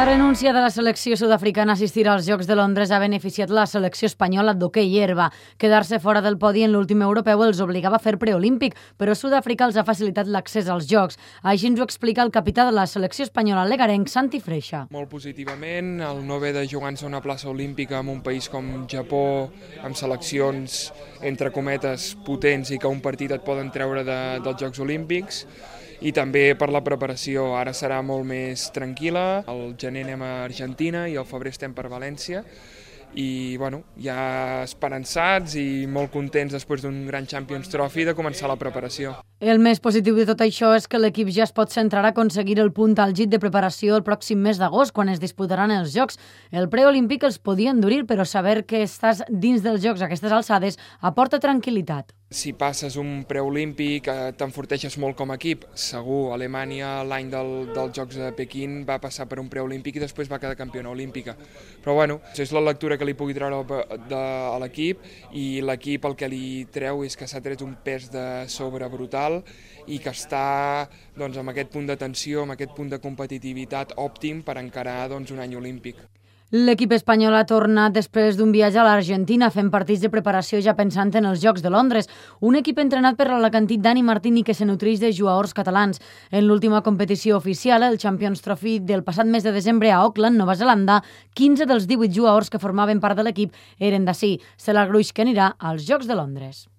La renúncia de la selecció sud-africana a assistir als Jocs de Londres ha beneficiat la selecció espanyola d'hoquei herba. Quedar-se fora del podi en l'últim europeu els obligava a fer preolímpic, però Sud-àfrica els ha facilitat l'accés als Jocs. Així ens ho explica el capità de la selecció espanyola legarenc, Santi Freixa. Molt positivament, el no haver de jugar-se una plaça olímpica en un país com Japó, amb seleccions, entre cometes, potents i que un partit et poden treure de, dels Jocs Olímpics, i també per la preparació. Ara serà molt més tranquil·la, el gener anem a Argentina i al febrer estem per València i bueno, ja esperançats i molt contents després d'un gran Champions Trophy de començar la preparació. El més positiu de tot això és que l'equip ja es pot centrar a aconseguir el punt àlgid de preparació el pròxim mes d'agost, quan es disputaran els Jocs. El preolímpic els podia endurir, però saber que estàs dins dels Jocs a aquestes alçades aporta tranquil·litat. Si passes un preolímpic eh, t'enforteixes molt com a equip. Segur, Alemanya l'any del, dels Jocs de Pequín va passar per un preolímpic i després va quedar campiona olímpica. Però bueno, és la lectura que li pugui treure de, a l'equip i l'equip el que li treu és que s'ha tret un pes de sobre brutal i que està doncs, amb aquest punt de tensió, amb aquest punt de competitivitat òptim per encarar doncs, un any olímpic. L'equip espanyol ha tornat després d'un viatge a l'Argentina fent partits de preparació ja pensant en els Jocs de Londres. Un equip entrenat per l'alacantit Dani Martini que se nutreix de jugadors catalans. En l'última competició oficial, el Champions Trophy del passat mes de desembre a Auckland, Nova Zelanda, 15 dels 18 jugadors que formaven part de l'equip eren d'ací. Se la gruix que anirà als Jocs de Londres.